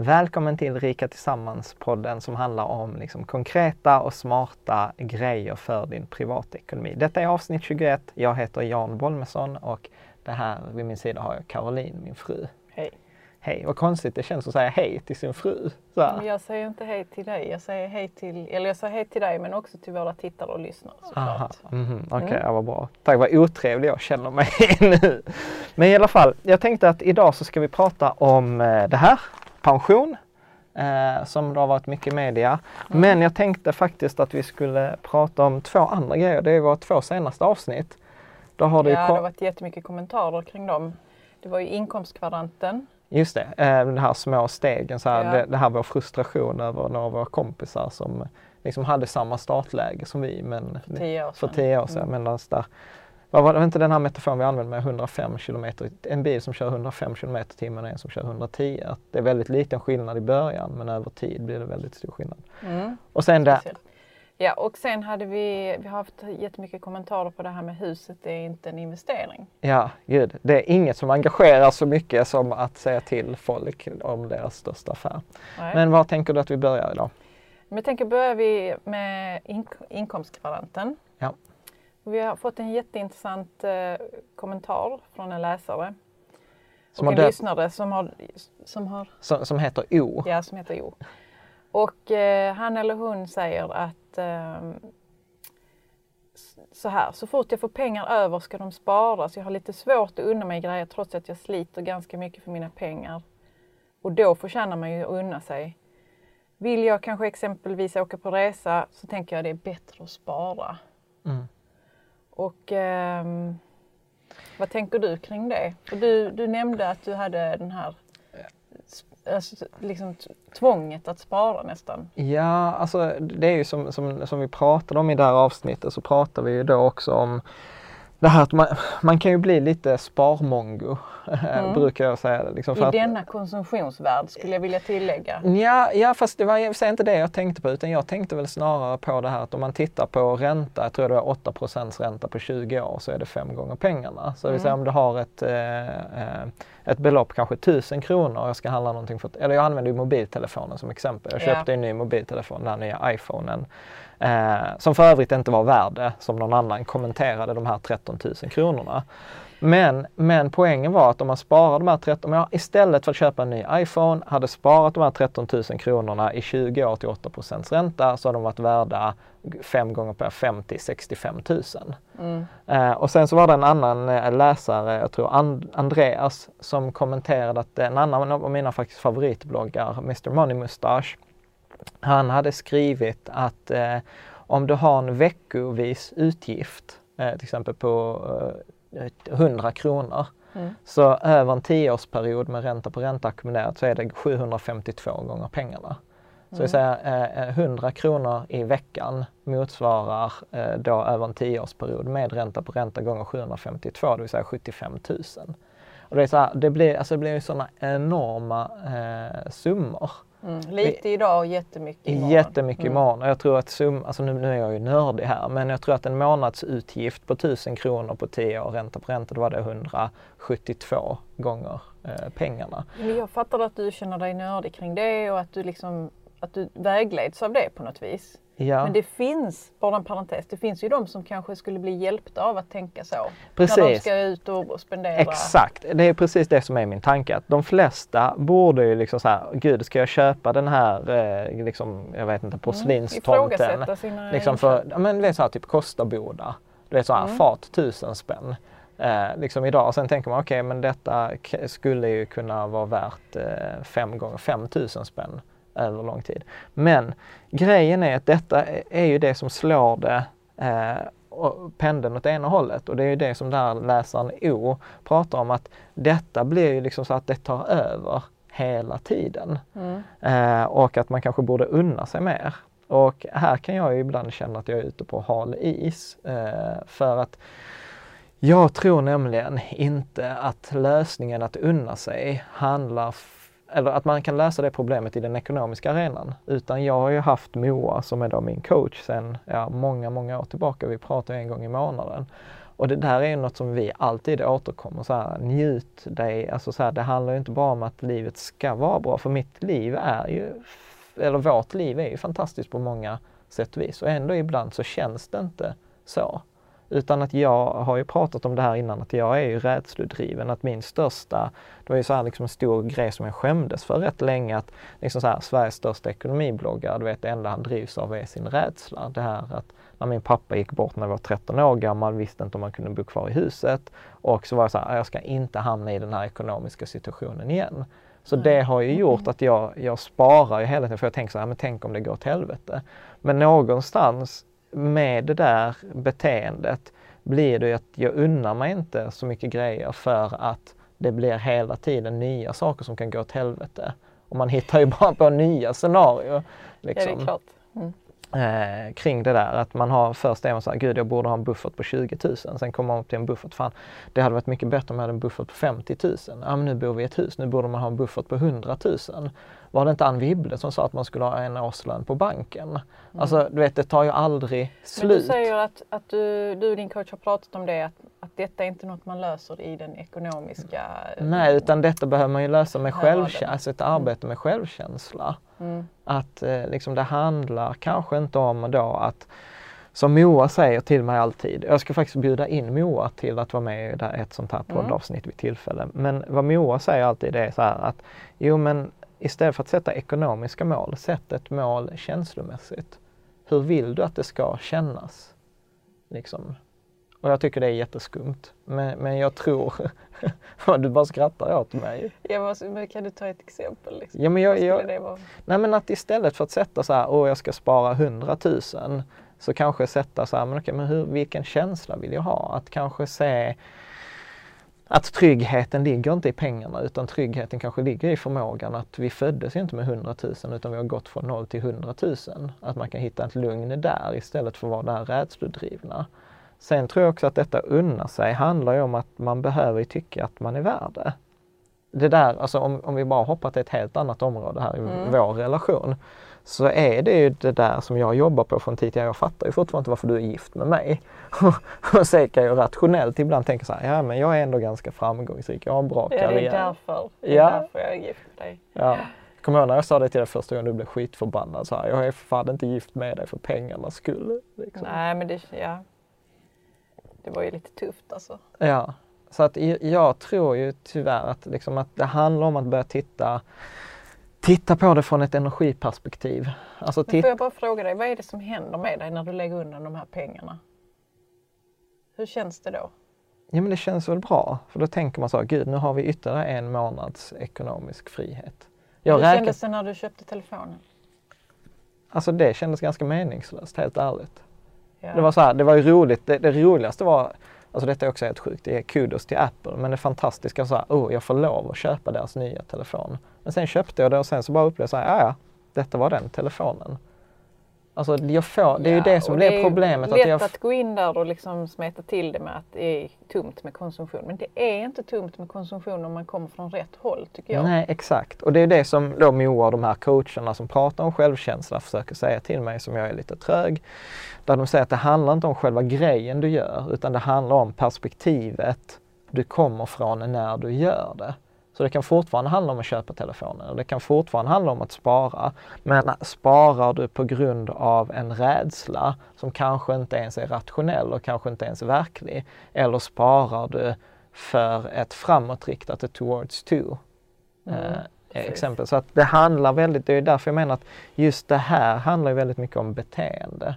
Välkommen till Rika Tillsammans-podden som handlar om liksom konkreta och smarta grejer för din privatekonomi. Detta är avsnitt 21. Jag heter Jan Bolmesson och det här vid min sida har jag Caroline, min fru. Hej. Hej, vad konstigt det känns att säga hej till sin fru. Men jag säger inte hej till dig. Jag säger hej till, eller jag säger hej till dig men också till våra tittare och lyssnare såklart. mhm, Okej, Mm. ja, vad bra. Tack vad otrevlig jag känner mig nu. Men i alla fall, jag tänkte att idag så ska vi prata om eh, det här, pension. Eh, som det har varit mycket media. Mm. Men jag tänkte faktiskt att vi skulle prata om två andra grejer. Det är våra två senaste avsnitt. Då har det Ja, det har varit jättemycket kommentarer kring dem. Det var ju inkomstkvadranten. Just det, eh, de här små stegen. Så här, Ja. det, det här vår frustration över några av våra kompisar som liksom hade samma startläge som vi men För tio år för sedan. tio år sedan. Mm. Medan där, vad var det inte den här metaforen vi använde med 105 kilometer, en bil som kör 105 kilometer i timmen och en som kör 110. Att det är väldigt liten skillnad i början men över tid blir det väldigt stor skillnad. Mm. Och sen Speciellt. Ja, och sen hade vi, vi har haft jättemycket kommentarer på det här med huset, det är inte en investering. ja gud, det är inget som engagerar så mycket som att säga till folk om deras största affär. Nej. Men var tänker du att vi börjar idag? Jag tänker börjar vi med ink- inkomstkvadranten. Ja. Vi har fått en jätteintressant eh, kommentar från en läsare. Som och en lyssnare som har, som har Som, som heter O. Ja, som heter Jo. Och eh, han eller hon säger att eh, så här, så fort jag får pengar över ska de sparas. Jag har lite svårt att unna mig grejer trots att jag sliter ganska mycket för mina pengar. Och då förtjänar man ju att unna sig. Vill jag kanske exempelvis åka på resa så tänker jag det är bättre att spara. Mm. Och eh, vad tänker du kring det? För du, du nämnde att du hade den här alltså, liksom tvånget att spara nästan. Ja, alltså det är ju som, som, som vi pratade om i det här avsnittet så pratar vi ju då också om det här att man, man kan ju bli lite sparmongo, brukar jag säga. det, Liksom, för Mm. I att- denna konsumtionsvärld skulle jag vilja tillägga. Ja, ja, fast det var i inte det jag tänkte på utan jag tänkte väl snarare på det här att om man tittar på ränta, jag tror det var 8% ränta på 20 år så är det fem gånger pengarna. Så det vill säga om du har ett, eh, eh, ett belopp, kanske 1000 kronor och jag ska handla någonting för, eller jag använder ju mobiltelefonen som exempel. Jag Ja. köpte en ny mobiltelefon, den här nya iPhonen. Eh, som för övrigt inte var värd det, som någon annan kommenterade, de här 13 000 kronorna. Men, men poängen var att om man sparar de här 13, om jag istället för att köpa en ny iPhone hade sparat de här 13 000 kronorna i 20 år till 8 ränta så hade de varit värda fem gånger per 50 65 000. Eh, och sen så var det en annan eh, läsare, jag tror And- Andreas, som kommenterade att en annan av mina faktiskt favoritbloggar, Mr Money Mustache, han hade skrivit att eh, om du har en veckovis utgift, eh, till exempel på eh, 100 kronor, så över en tioårsperiod med ränta på ränta ackumulerat så är det 752 gånger pengarna. Så det vill säga eh, 100 kronor i veckan motsvarar eh, då över en tioårsperiod med ränta på ränta gånger 752, det vill säga 75 000. Och det, är så här, det blir, alltså det blir sådana enorma eh, summor. Mm. Lite idag och jättemycket imorgon. Jättemycket Mm. imorgon. Och jag tror att sum, alltså nu, nu är jag ju nördig här, men jag tror att en månadsutgift på 1000 kronor på 10 år ränta på ränta, då var det 172 gånger eh, pengarna. Men jag fattar att du känner dig nördig kring det och att du liksom att du vägleds av det på något vis. Ja. Men det finns, bara en parentes, det finns ju de som kanske skulle bli hjälpta av att tänka så. När de Precis. ska ut och spendera. Exakt, det är precis det som är min tanke. Att de flesta borde ju liksom så här, gud ska jag köpa den här, eh, liksom, jag vet inte, porslinstomten. Ifrågasätta sina liksom för, ja, men vet så här, typ Kosta-Boda. Du vet så här, fat tusen spänn. Eh, liksom idag. Och sen tänker man, okej men detta skulle ju kunna vara värt eh, fem gånger 5000 spänn över lång tid. Men grejen är att detta är- ju det som slår det eh, pendeln åt ena hållet och det är ju det som där läsaren O pratar om att detta blir ju liksom så att det tar över hela tiden. Eh, och att man kanske borde unna sig mer. Och här kan jag ju ibland känna att jag är ute på hal is. Eh, för att jag tror nämligen inte att lösningen att unna sig handlar eller att man kan lösa det problemet i den ekonomiska arenan. Utan jag har ju haft Moa som är då min coach sedan ja, många, många år tillbaka. Vi pratar en gång i månaden. Och det där är ju något som vi alltid återkommer så här, njut dig. Alltså så här, det handlar ju inte bara om att livet ska vara bra, för mitt liv är ju, eller vårt liv är ju fantastiskt på många sätt och vis. Och ändå ibland så känns det inte så. Utan att jag har ju pratat om det här innan, att jag är ju rädslodriven. Att min största, det var ju så här liksom en stor grej som jag skämdes för rätt länge. Att liksom så här, Sveriges största ekonomibloggare, du vet det enda han drivs av är sin rädsla. Det här att när min pappa gick bort när jag var 13 år gammal, visste inte om man kunde bo kvar i huset. Och så var jag så här, jag ska inte hamna i den här ekonomiska situationen igen. Så det har ju gjort att jag, jag sparar ju hela tiden för jag tänker så här, men tänk om det går åt helvete. Men någonstans med det där beteendet blir det ju att jag unnar mig inte så mycket grejer för att det blir hela tiden nya saker som kan gå åt helvete. Och man hittar ju bara på nya scenarier. Ja, det Liksom är klart. Mm. eh, kring det där. Att man har först är man så här, gud jag borde ha en buffert på 20 000. Sen kommer man upp till en buffert, fan det hade varit mycket bättre om jag hade en buffert på 50 000. Ja men nu bor vi i ett hus, nu borde man ha en buffert på 100 000. Var det inte Ann Wibble som sa att man skulle ha en årslön på banken? Alltså du vet, det tar ju aldrig Men slut. du säger att, att du, du och din coach har pratat om det, att, att detta är inte något man löser i den ekonomiska... Nej, utan detta behöver man ju lösa med självkänsla, alltså ett arbete med självkänsla. Mm. Att eh, liksom det handlar kanske inte om då att, som Moa säger till mig alltid, jag ska faktiskt bjuda in Moa till att vara med i ett sånt här poddavsnitt vid tillfälle. Men vad Moa säger alltid är så här att, jo men istället för att sätta ekonomiska mål, sätt ett mål känslomässigt. Hur vill du att det ska kännas? Liksom. Och jag tycker det är jätteskumt. Men, men jag tror, du bara skrattar åt mig. Ja, vad- men kan du ta ett exempel? Liksom? Ja, men jag, jag? Nej men att istället för att sätta så här, åh jag ska spara 100 000 så kanske sätta så här, men okej men hur, vilken känsla vill jag ha? Att kanske se att tryggheten ligger inte i pengarna utan tryggheten kanske ligger i förmågan att vi föddes inte med 100 000 utan vi har gått från 0 till 100 000. Att man kan hitta ett lugn där istället för att vara det här rädslodrivna. Sen tror jag också att detta unna sig handlar ju om att man behöver tycka att man är värd det. Det där, alltså om, om vi bara hoppar till ett helt annat område här i vår relation. Så är det ju det där som jag jobbar på från tid till. Jag fattar ju fortfarande inte varför du är gift med mig. och sen kan jag rationellt ibland tänka så här, ja men jag är ändå ganska framgångsrik, jag har en bra Ja, det karriär. är därför. Det är Ja. därför jag är gift med dig. Ja. Kommer ihåg när jag sa det till dig första gången du blev skitförbannad? Så här, jag är fan inte gift med dig för pengarnas skull. Liksom. Nej, men det, ja. det var ju lite tufft alltså. Ja, så att jag tror ju tyvärr att, liksom att det handlar om att börja titta, titta på det från ett energiperspektiv. Alltså Men får jag bara fråga dig, vad är det som händer med dig när du lägger undan de här pengarna? Hur känns det då? ja men det känns väl bra. För då tänker man så, här, gud nu har vi ytterligare en månads ekonomisk frihet. Jag Hur räknar, kändes det när du köpte telefonen? alltså det kändes ganska meningslöst, helt ärligt. Ja. Det var så här, det var ju roligt. Det, det roligaste var, alltså detta är också helt sjukt, det är kudos till Apple. Men det fantastiska så här, oh jag får lov att köpa deras nya telefon. Men sen köpte jag det och sen så bara upplevde jag så här, "Ja, ja, detta var den telefonen. Alltså jag får, det är ju Ja, det som blir är problemet. lätt Att jag, att gå in där och liksom smeta till det med att det är tomt med konsumtion. Men det är inte tomt med konsumtion om man kommer från rätt håll tycker jag. Nej, exakt. Och det är det som då Moa och de här coacherna som pratar om självkänsla försöker säga till mig som jag är lite trög. Där de säger att det handlar inte om själva grejen du gör utan det handlar om perspektivet du kommer från när du gör det. Så det kan fortfarande handla om att köpa telefonen och det kan fortfarande handla om att spara. Men sparar du på grund av en rädsla som kanske inte ens är rationell och kanske inte ens verklig. Eller sparar du för ett framåtriktat, ett towards to. Mm, eh, exempel. Så att det handlar väldigt, det är därför jag menar att just det här handlar väldigt mycket om beteende.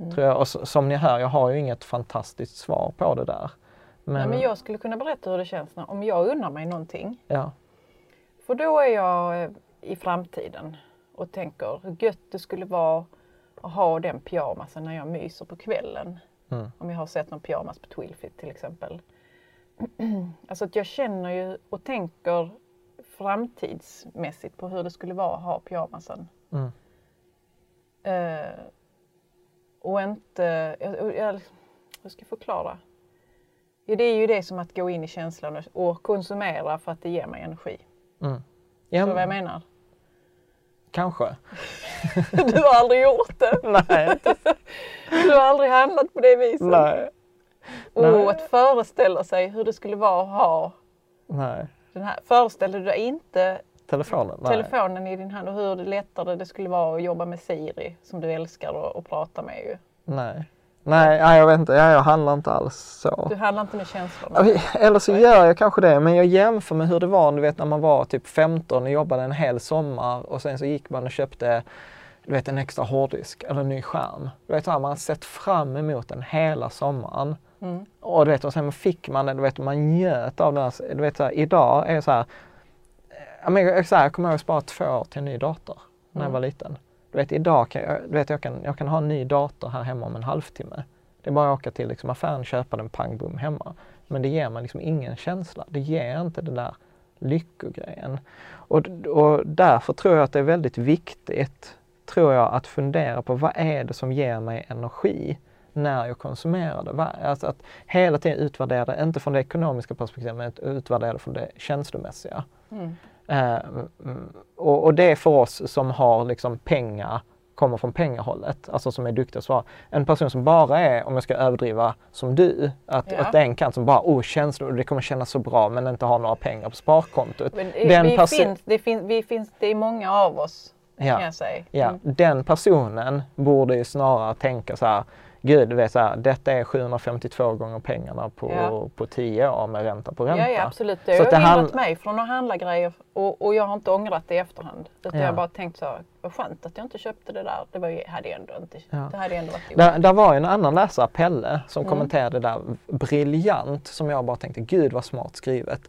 Mm. Tror jag. Och som ni hör, jag har ju inget fantastiskt svar på det där. Men, Nej, men jag skulle kunna berätta hur det känns när, om jag unnar mig någonting. Ja. För då är jag eh, i framtiden och tänker hur gött det skulle vara att ha den pyjamasen när jag myser på kvällen. Mm. Om jag har sett någon pyjamas på Twilfit till exempel. alltså att jag känner ju och tänker framtidsmässigt på hur det skulle vara att ha pyjamasen. Mm. Uh, och inte, jag, jag, jag ska förklara. Ja, det är ju det som att gå in i känslan och konsumera för att det ger mig energi. Mm. Ja, Så vad jag menar? Kanske. du har aldrig gjort det? Nej. du har aldrig handlat på det viset? Nej. Och Nej. att föreställa sig hur det skulle vara att ha Nej. den här. Föreställer du dig inte telefonen, telefonen i din hand och hur lättare det skulle vara att jobba med Siri som du älskar att prata med ju? Nej. Nej, jag vet inte. jag handlar inte alls så. Du handlar inte med känslorna? Eller så gör jag kanske det, men jag jämför med hur det var du vet, när man var typ 15 och jobbade en hel sommar och sen så gick man och köpte du vet, en extra hårddisk eller en ny skärm. Du vet, man har sett fram emot den hela sommaren. Mm. Och du vet, och sen fick man det, du vet, man njöt av den. Du vet, så här, idag är det så här, jag, men, så här, jag kommer ihåg att spara två år till en ny dator när mm. jag var liten. Du vet idag kan jag, du vet, jag, kan, jag kan ha en ny dator här hemma om en halvtimme. Det är bara att åka till liksom, affären och köpa den pang bom hemma. Men det ger mig liksom ingen känsla. Det ger inte den där lyckogrejen. Och, och därför tror jag att det är väldigt viktigt, tror jag, att fundera på vad är det som ger mig energi när jag konsumerar det. Alltså att hela tiden utvärdera det, inte från det ekonomiska perspektivet, men utvärdera det från det känslomässiga. Mm. Eh, och, och, det är för oss som har liksom pengar, kommer från pengahållet, alltså som är duktiga att svara. En person som bara är, om jag ska överdriva, som du, att, ja. att det är en kant som bara, oh känslor, det kommer kännas så bra men inte har några pengar på sparkontot. Men, Den vi, finns, det finns, vi finns, det är många av oss, ja. kan jag säga. Mm. Ja, den personen borde ju snarare tänka så här, gud, du vet så här, detta är 752 gånger pengarna på, ja. på 10 år med ränta på ränta. Ja, ja absolut. Det har hindrat hand... mig från att handla grejer och, och jag har inte ångrat det i efterhand. Utan ja. jag har bara tänkt så vad skönt att jag inte köpte det där. Det var ju, hade ändå inte, ja. det hade ändå varit där, där var en annan läsare, Pelle, som mm. kommenterade det där briljant som jag bara tänkte, gud vad smart skrivet.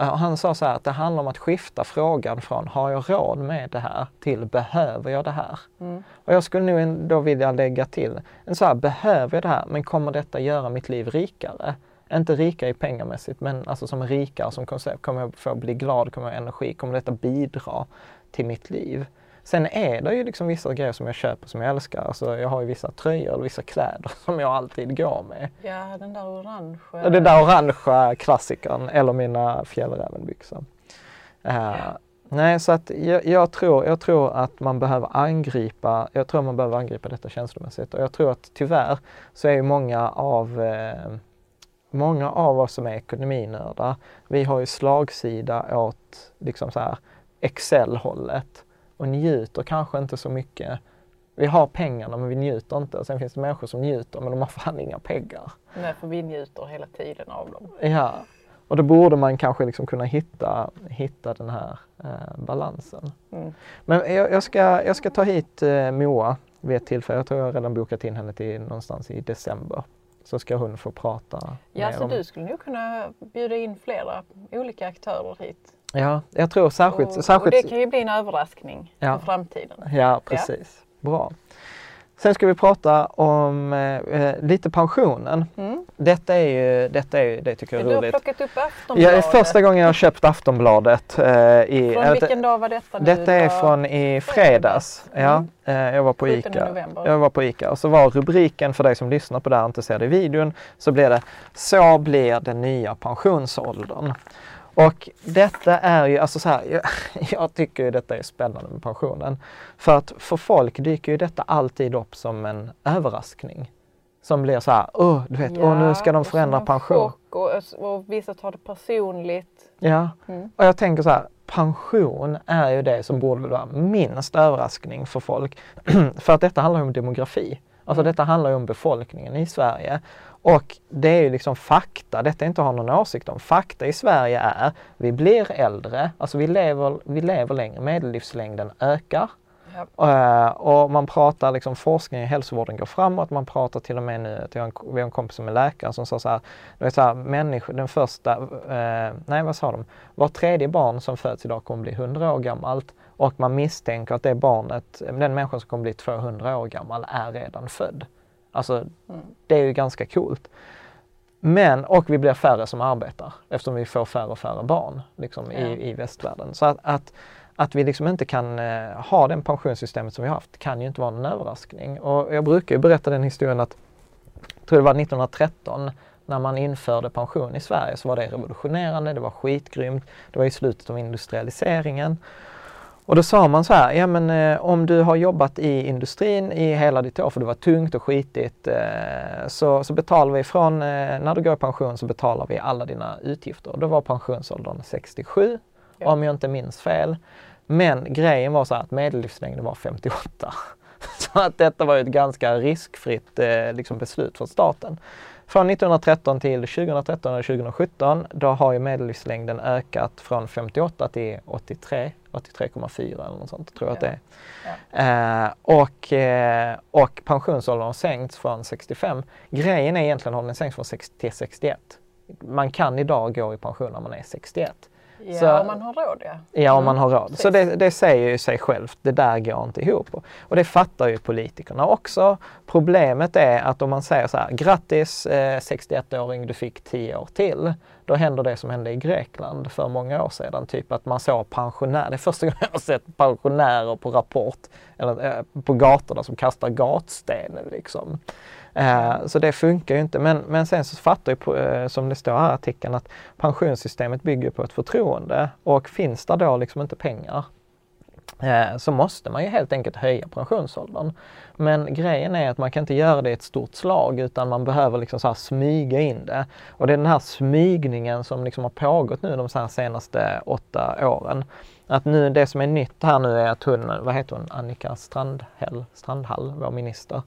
Uh, han sa så här att det handlar om att skifta frågan från har jag råd med det här till behöver jag det här? Mm. Och jag skulle nog då vilja lägga till en så här, behöver jag det här men kommer detta göra mitt liv rikare? Inte rikare i pengamässigt men alltså som rikare som koncept. Kommer jag få bli glad, kommer jag ha energi, kommer detta bidra till mitt liv? Sen är det ju liksom vissa grejer som jag köper som jag älskar. Alltså jag har ju vissa tröjor och vissa kläder som jag alltid går med. Ja, den där orangea. Den där orangea klassikern eller mina fjällrävenbyxor. Uh, ja. Nej, så att jag, jag, tror, jag tror att man behöver angripa, jag tror man behöver angripa detta känslomässigt och jag tror att tyvärr så är ju många av eh, många av oss som är ekonominördar, vi har ju slagsida åt liksom så här Excel-hållet och njuter kanske inte så mycket. Vi har pengarna men vi njuter inte. Och sen finns det människor som njuter men de har fan inga pengar. Nej, för vi njuter hela tiden av dem. Ja, och då borde man kanske liksom kunna hitta, hitta den här eh, balansen. Mm. Men jag, jag, ska, jag ska ta hit eh, Moa vid ett tillfälle. Jag tror jag redan bokat in henne till någonstans i december. Så ska hon få prata. Ja, så om... du skulle nog kunna bjuda in flera olika aktörer hit. Ja, jag tror särskilt... Och, särskilt... och det kan ju bli en överraskning ja. för framtiden. Ja, precis. Ja. Bra. Sen ska vi prata om eh, eh, lite pensionen. Mm. Detta är ju, detta är det tycker jag är roligt. Du har plockat upp Aftonbladet. Ja, första gången jag har köpt Aftonbladet. Eh, i, från vilken dag var detta? Detta är från i fredags. Mm. Ja, eh, jag var på ICA. November. Jag var på ICA och så var rubriken för dig som lyssnar på det här och inte ser det i videon så blir det Så blir den nya pensionsåldern. Och detta är ju, alltså så här, jag, jag, tycker ju detta är spännande med pensionen. För att för folk dyker ju detta alltid upp som en överraskning. som blir så här, åh, du vet, åh, nu ska de förändra en pension. Och, och vissa tar det personligt. Ja, Mm. och jag tänker så här, pension är ju det som borde vara minst överraskning för folk. för att detta handlar ju om demografi. Alltså detta handlar ju om befolkningen i Sverige. Och det är ju liksom fakta, detta är inte att ha någon åsikt om. Fakta i Sverige är, vi blir äldre, alltså vi lever, vi lever längre, medellivslängden ökar. Ja. Eh, och man pratar liksom forskning i hälsovården går framåt. Man pratar till och med nu, att jag har en, kompis som är läkare som sa så här, du vet så här människor, den första, eh, nej vad sa de, var tredje barn som föds idag kommer bli 100 år gammalt och man misstänker att det barnet, den människan som kommer bli 200 år gammal är redan född. Alltså det är ju ganska coolt. Men, och vi blir färre som arbetar eftersom vi får färre och färre barn liksom, Ja. i, i västvärlden. Så att, att, att vi liksom inte kan eh, ha det pensionssystemet som vi har haft kan ju inte vara någon överraskning. Och jag brukar ju berätta den historien att, jag tror det var 1913 när man införde pension i Sverige så var det revolutionerande, det var skitgrymt. Det var i slutet av industrialiseringen. Och då sa man så här, ja men eh, om du har jobbat i industrin i hela ditt år för det var tungt och skitigt eh, så, så betalar vi från, eh, när du går i pension så betalar vi alla dina utgifter. Då var pensionsåldern 67 Ja. om jag inte minns fel. Men grejen var så här att medellivslängden var 58. Så att detta var ett ganska riskfritt eh, liksom beslut från staten. Från 1913 till 2013 eller 2017 då har ju medellivslängden ökat från 58 till 83, 83,4 eller något sånt tror jag att det är. Eh, och, eh, och pensionsåldern har sänkts från 65. Grejen är egentligen har den sänkts från 60 till 61. Man kan idag gå i pension när man är 61. Ja, Så- om man har råd ja. Ja, om man Mm, har råd. Så precis. det, det säger ju sig självt, det där går inte ihop. Och det fattar ju politikerna också. Problemet är att om man säger så här, grattis eh, 61-åring, du fick 10 år till. Då händer det som hände i Grekland för många år sedan. Typ att man såg pensionärer, det är första gången jag har sett pensionärer på Rapport, eller eh, på gatorna som kastar gatsten liksom. Eh, så det funkar ju inte. Men, men sen så fattar ju, eh, som det står här i artikeln, att pensionssystemet bygger på ett förtroende. Och finns det då liksom inte pengar eh, så måste man ju helt enkelt höja pensionsåldern. Men grejen är att man kan inte göra det i ett stort slag utan man behöver liksom så här smyga in det. Och det är den här smygningen som liksom har pågått nu de så här senaste åtta åren. Att nu det som är nytt här nu är att hon, vad heter hon, Annika Strandhäll, Strandhall, vår minister.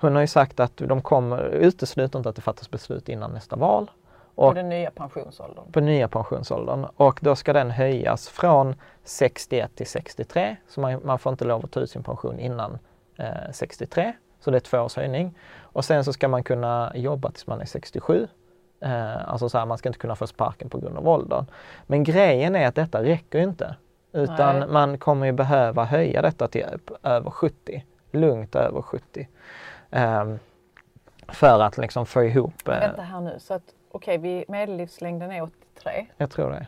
Hon har ju sagt att de kommer, utesluter inte att det fattas beslut innan nästa val. Och Och den nya pensionsåldern. på nya pensionsåldern och då ska den höjas från 61 till 63. Så man, man får inte lov att ta ut sin pension innan eh, 63. Så det är två års höjning. Och sen så ska man kunna jobba tills man är 67. Eh, alltså så här, man ska inte kunna få sparken på grund av åldern. Men grejen är att detta räcker inte. Utan Nej. man kommer ju behöva höja detta till över 70. Lugnt över 70. Ehm, för att liksom få ihop, eh, Vänta här nu, så att okej, vi medellivslängden är 83. jag tror det.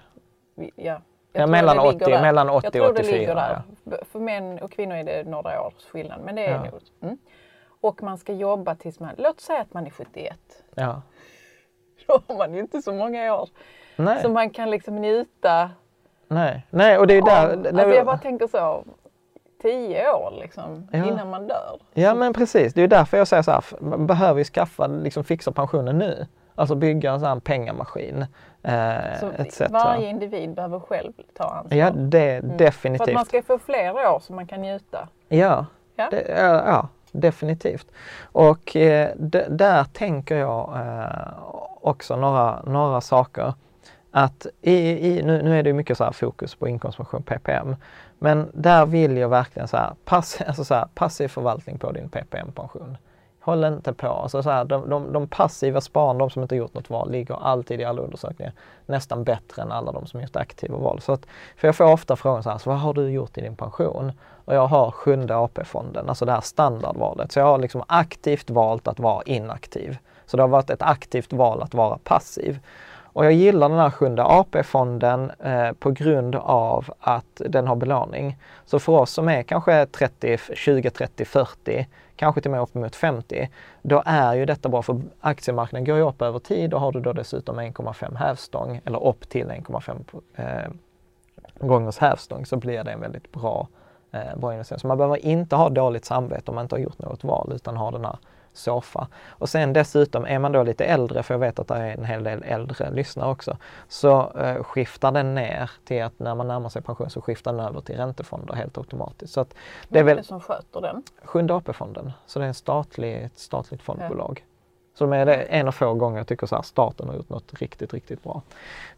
Vi, ja. Jag Ja, mellan det ligger 80 där. mellan 80 jag tror och det 84, ligger där. För män och kvinnor är det några års skillnad, men det är Ja. nog. Mm. Och man ska jobba tills man, låt säga att man är 71. Ja. Då har man ju inte så många år. Nej. Så man kan liksom njuta Nej, nej och det är där... det- alltså jag bara tänker så, 10 år liksom, Ja. innan man dör. Ja men precis, det är därför jag säger så här, man behöver ju skaffa, liksom fixa pensionen nu. Alltså bygga en sån här pengamaskin. Eh, Så etc. varje individ behöver själv ta ansvar. Ja, det Mm. För definitivt. att man ska få fler år så man kan njuta. Ja, Ja. det, ja, ja definitivt. Och eh, där tänker jag eh, också några, några saker. Att i, i, nu, nu är det mycket så här fokus på inkomstpension, PPM. Men där vill jag verkligen så här, pass, alltså så här, passiv förvaltning på din PPM-pension. Håll inte på. Alltså så här, de, de, de passiva spararna, de som inte gjort något val, ligger alltid i alla undersökningar nästan bättre än alla de som gjort aktiva val. Så att, för jag får ofta frågan så här, så vad har du gjort i din pension? Och jag har sjunde AP-fonden, alltså det här standardvalet. Så jag har liksom aktivt valt att vara inaktiv. Så det har varit ett aktivt val att vara passiv. Och jag gillar den här sjunde AP-fonden eh, på grund av att den har belåning. Så för oss som är kanske 30, 20, 30, 40, kanske till och med uppemot 50, då är ju detta bra för aktiemarknaden går ju upp över tid och har du då dessutom 1,5 hävstång eller upp till 1,5 eh, gångers hävstång så blir det en väldigt bra, eh, bra investering. Så man behöver inte ha dåligt samvete om man inte har gjort något val utan ha den här soffa. Och sen dessutom, är man då lite äldre, för jag vet att det är en hel del äldre lyssnare också, så eh, skiftar den ner till att när man närmar sig pension så skiftar den över till räntefonder helt automatiskt. Så att det är Vem är väl det som sköter den? Sjunde AP-fonden, så det är en statlig, ett statligt fondbolag. Så de är det en av få gånger jag tycker så här, staten har gjort något riktigt, riktigt bra.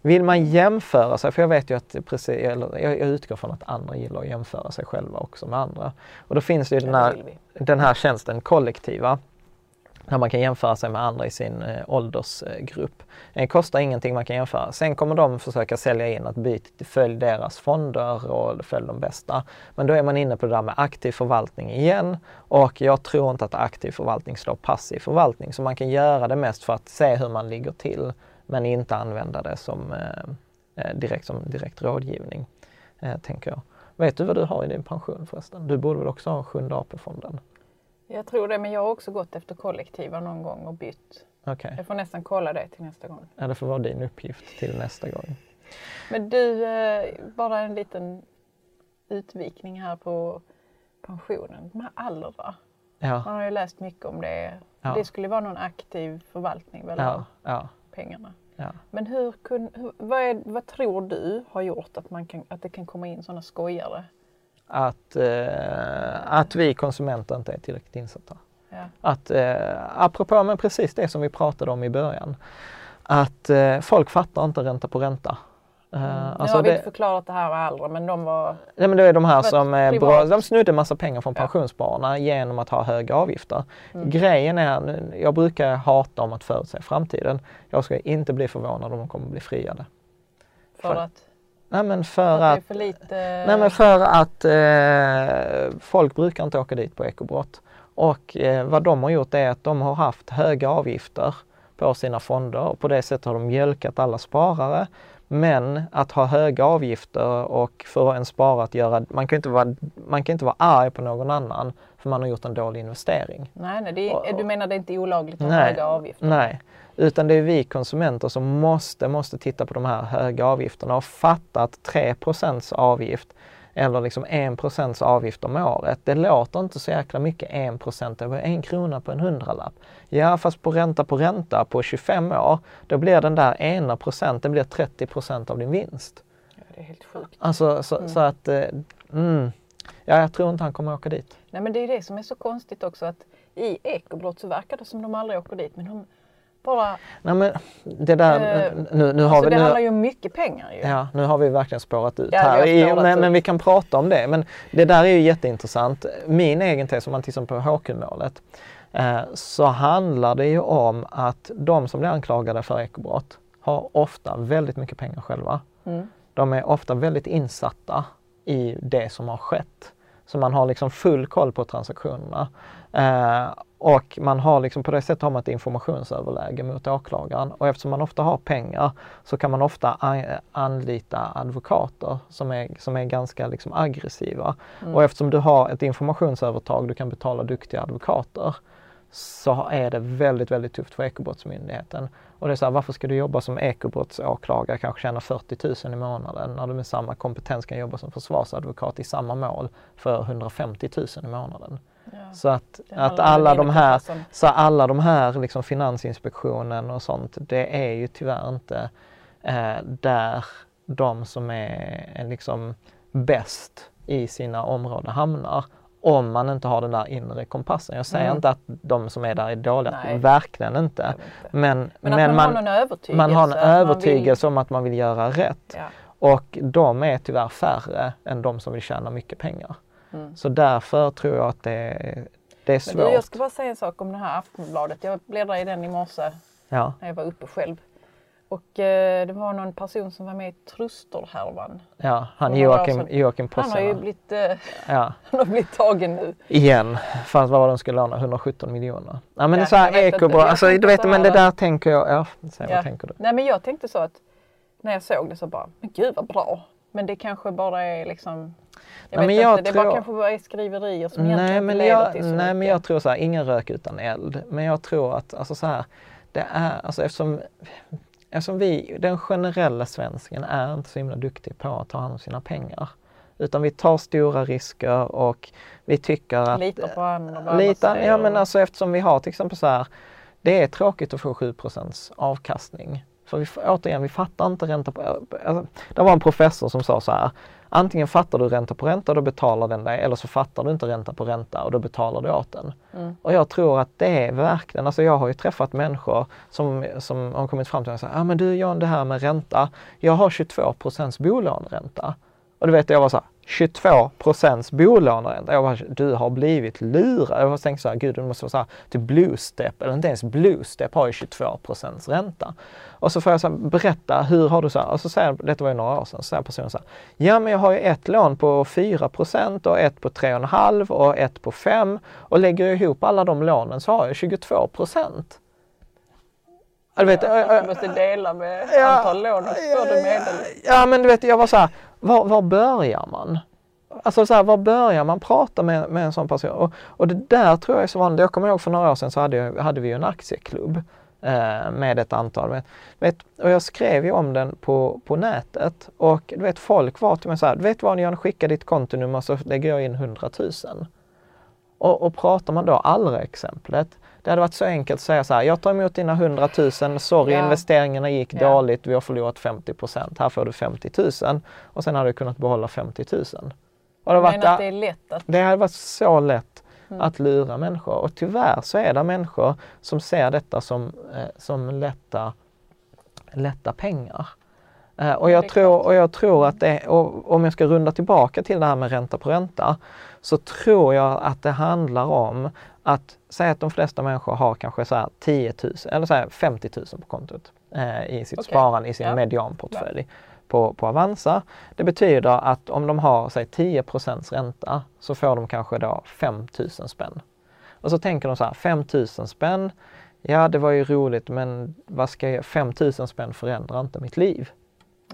Vill man jämföra sig, för jag vet ju att precis, eller jag, jag utgår från att andra gillar att jämföra sig själva också med andra. Och då finns det ju den Ja, här, den här tjänsten kollektiva där man kan jämföra sig med andra i sin eh, åldersgrupp. Det kostar ingenting man kan jämföra. Sen kommer de försöka sälja in att byt följ deras fonder och följ de bästa. Men då är man inne på det där med aktiv förvaltning igen och jag tror inte att aktiv förvaltning slår passiv förvaltning. Så man kan göra det mest för att se hur man ligger till men inte använda det som eh, eh direkt, som direkt rådgivning, eh, tänker jag. Vet du vad du har i din pension förresten? Du borde väl också ha Sjunde AP-fonden? Jag tror det, men jag har också gått efter kollektiva någon gång och bytt. Okej, Jag får nästan kolla det till nästa gång. ja, det får vara din uppgift till nästa gång. Men du, eh, bara en liten utvikning här på pensionen. De här Allra, Ja, man har ju läst mycket om det. Ja. Det skulle vara någon aktiv förvaltning väl, ja, ja, pengarna. ja. Men hur, kun, hur, vad, är, vad tror du har gjort att, man kan, att det kan komma in sådana skojare? Att, eh, att vi konsumenter inte är tillräckligt insatta. Ja. Att, eh, apropå men precis det som vi pratade om i början, att eh, folk fattar inte ränta på ränta. Eh, nu alltså har vi det- inte förklarat det här med Allra, men de var... Nej men det är de här som är bra, de snodde massa pengar från Ja. pensionsspararna genom att ha höga avgifter. Mm. Grejen är, nu- jag brukar hata om att förutse framtiden. Jag ska inte bli förvånad om de kommer bli friade. För För- att, Nej men för att att för lite... Nej men för att eh, folk brukar inte åka dit på ekobrott. Och eh, vad de har gjort är att de har haft höga avgifter på sina fonder och på det sättet har de mjölkat alla sparare. Men att ha höga avgifter och för en sparare att göra, man kan inte vara, man kan inte vara arg på någon annan för man har gjort en dålig investering. Nej, nej det Och- du menar det är inte olagligt att Nej, höga avgifter? Nej, utan det är vi konsumenter som måste, måste titta på de här höga avgifterna och fatta att 3% avgift eller liksom 1 avgift om året, det låter inte så jäkla mycket 1 det var en krona på en hundralapp. Ja, fast på ränta på ränta på 25 år, då blir den där ena procenten blir 30% av din vinst. Ja, det är helt sjukt. Alltså så, så att, eh, mm, ja, jag tror inte han kommer åka dit. Nej men det är det som är så konstigt också att i ekobrott så verkar det som de aldrig åker dit men de bara... Nej men det där, Eh, nu, nu har alltså vi... det Nu, handlar ju om mycket pengar ju. Ja, nu har vi verkligen spårat ut Ja, här. I, men, ut. men vi kan prata om det. Men det där är ju jätteintressant. Min egen tes, om man tittar på HQ-målet, eh, så handlar det ju om att de som blir anklagade för ekobrott har ofta väldigt mycket pengar själva. Mm. De är ofta väldigt insatta i det som har skett. Så man har liksom full koll på transaktionerna. Eh, och man har liksom, på det sättet har man ett informationsöverläge mot åklagaren. Och eftersom man ofta har pengar så kan man ofta anlita advokater som är, som är ganska liksom aggressiva. Mm. Och eftersom du har ett informationsövertag, du kan betala duktiga advokater, så är det väldigt, väldigt tufft för Ekobrottsmyndigheten. Och det är så här, varför ska du jobba som ekobrottsåklagare, kanske tjäna 40 000 i månaden, när du med samma kompetens kan jobba som försvarsadvokat i samma mål för 150 000 i månaden. Ja. Så att, att alla de här, så alla de här liksom Finansinspektionen och sånt, det är ju tyvärr inte eh, där de som är, är liksom bäst i sina områden hamnar. Om man inte har den där inre kompassen. Jag säger Mm. inte att de som är där är dåliga, Nej. verkligen inte. Inte. Men, Men att man, har någon övertygelse. man har en man övertygelse om att man vill göra rätt. Vill, ja. Och de är tyvärr färre än de som vill tjäna mycket pengar. Mm. Så därför tror jag att det är, det är Men svårt. du, jag ska bara säga en sak om det här Aftonbladet. Jag bläddrade i den i morse ja. när jag var uppe själv. Och eh, det var någon person som var med i Trusterhärvan. Ja, han För Joakim, sedan. Joakim Han har ju blivit, eh, Ja, han har blivit tagen nu. igen. Fast vad var de skulle låna? 117 miljoner. Ja men Ja, så här inte. ekobra, alltså du vet men det där tänker jag, ja, säg Ja. vad tänker du? Nej men jag tänkte så att när jag såg det så bara, men gud vad bra. Men det kanske bara är liksom jag Nej, men jag inte, det bara tror- kanske bara är skriverier som egentligen Nej inte men, leder jag, till så nej men mycket. jag tror så här, ingen rök utan eld. Men jag tror att, alltså så här, det är, alltså eftersom, eftersom vi, den generella svensken är inte så himla duktig på att ta hand om sina pengar. Utan vi tar stora risker och vi tycker att... Litar på varandra. vad Lita, alla säger. ja men alltså eftersom vi har till exempel så här, det är tråkigt att få 7% avkastning. För vi, återigen, vi fattar inte ränta på... Alltså, det var en professor som sa så här, antingen fattar du ränta på ränta och då betalar den dig eller så fattar du inte ränta på ränta och då betalar du åt den. Mm. Och jag tror att det är verkligen, alltså jag har ju träffat människor som, som har kommit fram till mig och sagt, ah, men du Jan det här med ränta, jag har 22% bolåneränta. Och du vet jag var så här, 22 bolåneränta. Jag bara, du har blivit lurad. Jag tänkte så här, gud det måste vara så här, typ Bluestep, eller inte ens Bluestep har ju 22% ränta. Och så får jag så här, berätta, hur har du så här, och så säger, detta var ju några år sedan, så säger personen så här, ja men jag har ju ett lån på 4 och ett på 3,5 och ett på 5 och lägger jag ihop alla de lånen så har jag 22 du vet, Ja, du måste dela med Ja, antal lån och får du medel. Ja men du vet, jag var så här, var, var börjar man? Alltså så här, var börjar man prata med, med en sån person? Och, och det där tror jag är så vanligt. Jag kommer ihåg för några år sedan så hade, jag, hade vi en aktieklubb eh, med ett antal. Vet, vet, och jag skrev ju om den på, på nätet och du vet folk var till mig så här, du vet vad Jan, skicka ditt kontonummer så lägger jag in 100 000. Och, och pratar man då Allra-exemplet, det hade varit så enkelt att säga så här, jag tar emot dina 100 000, sorry Ja. investeringarna gick Ja. dåligt, vi har förlorat 50% här får du 50 000 och sen hade du kunnat behålla 50 000. Och det, Jag var menar att det är lätt att... det hade varit så lätt Mm. att lura människor och tyvärr så är det människor som ser detta som, eh, som lätta, lätta pengar. Eh, och, jag tror, och jag tror att det, om jag ska runda tillbaka till det här med ränta på ränta, så tror jag att det handlar om att säga att de flesta människor har kanske så här 10 000 eller så här 50 000 på kontot eh, i sitt Okej. sparande, i sin Ja. medianportfölj på, på Avanza. Det betyder att om de har säg 10% ränta så får de kanske då 5 000 spänn. Och så tänker de så här, 5 000 spänn, ja det var ju roligt men vad ska jag, 5 000 spänn förändrar inte mitt liv.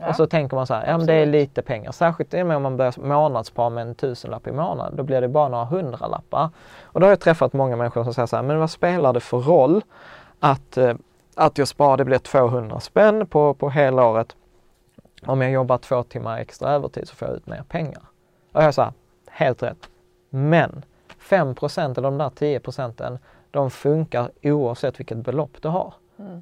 Ja. Och så tänker man så här, ja men det är lite pengar. Särskilt om man börjar månadsspara med en tusenlapp i månaden. Då blir det bara några hundralappar. Och då har jag träffat många människor som säger så här, men vad spelar det för roll att, eh, att jag sparar, det blir 200 spänn på, på hela året. Om jag jobbar två timmar extra övertid så får jag ut mer pengar. Och jag sa, helt rätt. Men 5% eller de där 10 procenten, de funkar oavsett vilket belopp du har.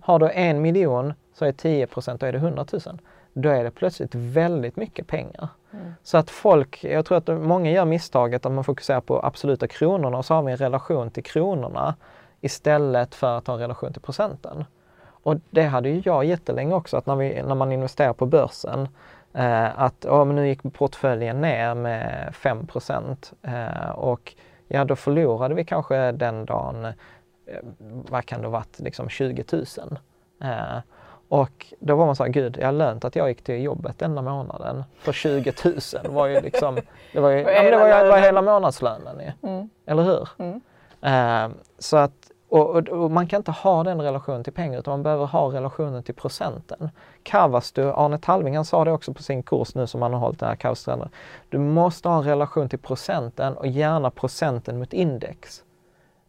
Har du en miljon så är 10 då är det 100 000. Då är det plötsligt väldigt mycket pengar. Så att folk, jag tror att många gör misstaget att man fokuserar på absoluta kronorna och så har vi en relation till kronorna istället för att ha en relation till procenten. Och det hade ju jag jättelänge också, att när, vi, när man investerar på börsen, eh, att oh, men nu gick portföljen ner med 5 eh, och ja, då förlorade vi kanske den dagen, eh, vad kan det ha varit, liksom 20 000. Eh, och då var man så här, gud, jag har lönt att jag gick till jobbet denna månaden för 20 000. var ju liksom, det var ju ja, men det var, det var hela månadslönen ju. Mm. Eller hur? Mm. Eh, så att, och, och, och man kan inte ha den relationen till pengar utan man behöver ha relationen till procenten. Kavastu, Arne Talving, han sa det också på sin kurs nu som han har hållit det här Kavastränderna. Du måste ha en relation till procenten och gärna procenten mot index.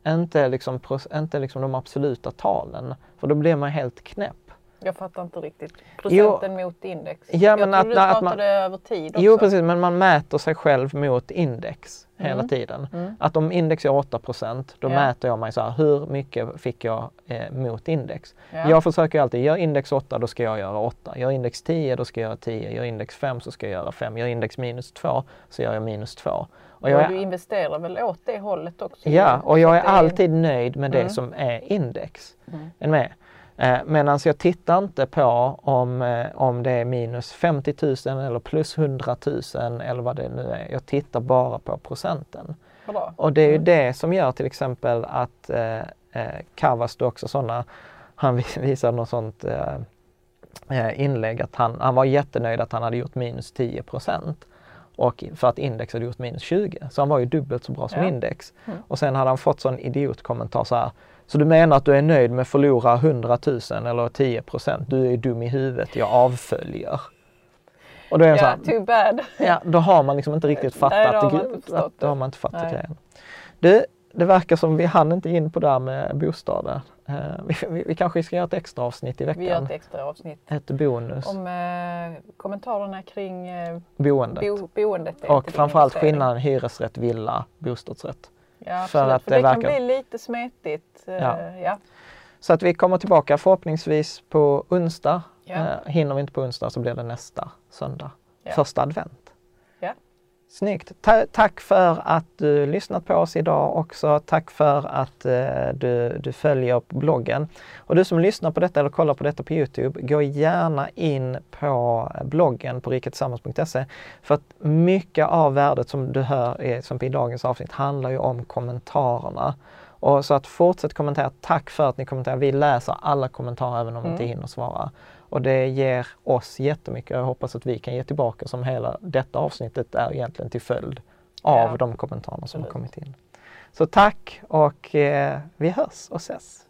Inte liksom, inte liksom de absoluta talen, för då blir man helt knäpp. Jag fattar inte riktigt. Procenten mot index. Ja, jag men trodde att- du att pratade man- över tid också. Jo precis, men man mäter sig själv mot index hela Mm. tiden. Mm. Att om index är 8% då Ja. mäter jag mig så här, hur mycket fick jag eh, mot index? Ja. Jag försöker alltid, gör index 8 då ska jag göra 8. Gör index 10 då ska jag göra 10. Gör index 5 så ska jag göra 5. Gör index minus 2 så gör jag minus 2. Och Och jag du investerar väl åt det hållet också? ja, och Så jag är att alltid nöjd med det Mm. som är index. Mm. Är med? Eh, Medan jag tittar inte på om, eh, om det är minus 50 000 eller plus 100 000 eller vad det nu är. Jag tittar bara på procenten. Bra. Och det är ju Mm. det som gör till exempel att eh, eh, Kavastu också sådana, han vis- visade något sånt eh, eh, inlägg att han, han var jättenöjd att han hade gjort minus 10% och för att index hade gjort minus 20. Så han var ju dubbelt så bra som Ja. index. Mm. Och sen hade han fått sån idiotkommentar så här. Så du menar att du är nöjd med att förlora 100 000 eller 10% Du är dum i huvudet, jag avföljer. Och då är det så här, too bad. Ja, då har man liksom inte riktigt Nej, fattat. då har man inte att- då har man inte fattat Nej. grejen. Du, det verkar som vi hann inte in på det här med bostaden. Eh, vi, vi, vi kanske ska göra ett extra avsnitt i veckan. Vi gör ett extra avsnitt Ett bonus. om eh, kommentarerna kring eh, boendet. bo, boendet. och framförallt skillnaden hyresrätt, villa, bostadsrätt. Ja, för absolut, att för det det, kan verkar- bli lite smetigt. eh, Ja. ja. Så att vi kommer tillbaka förhoppningsvis på onsdag. Ja. Eh, hinner vi inte på onsdag så blir det nästa söndag. Första advent. Snyggt! Ta- tack för att du lyssnat på oss idag också. Tack för att eh, du, du följer bloggen. Och du som lyssnar på detta eller kollar på detta på Youtube, gå gärna in på bloggen på riketillsammans.se. För att mycket av värdet som du hör, i- som i dagens avsnitt, handlar ju om kommentarerna. Och så att fortsätt kommentera. Tack för att ni kommenterar. Vi läser alla kommentarer även om vi inte hinner svara. Och det ger oss jättemycket. Jag hoppas att vi kan ge tillbaka som hela detta avsnittet är egentligen till följd av ja. de kommentarer som har kommit in. Så tack och eh, vi hörs och ses!